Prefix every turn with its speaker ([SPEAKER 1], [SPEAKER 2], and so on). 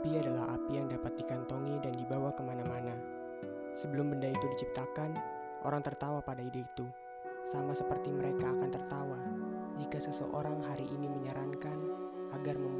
[SPEAKER 1] Api adalah api yang dapat dikantongi dan dibawa ke mana-mana. Sebelum benda itu diciptakan, orang tertawa pada ide itu, sama seperti mereka akan tertawa jika seseorang hari ini menyarankan agar membuat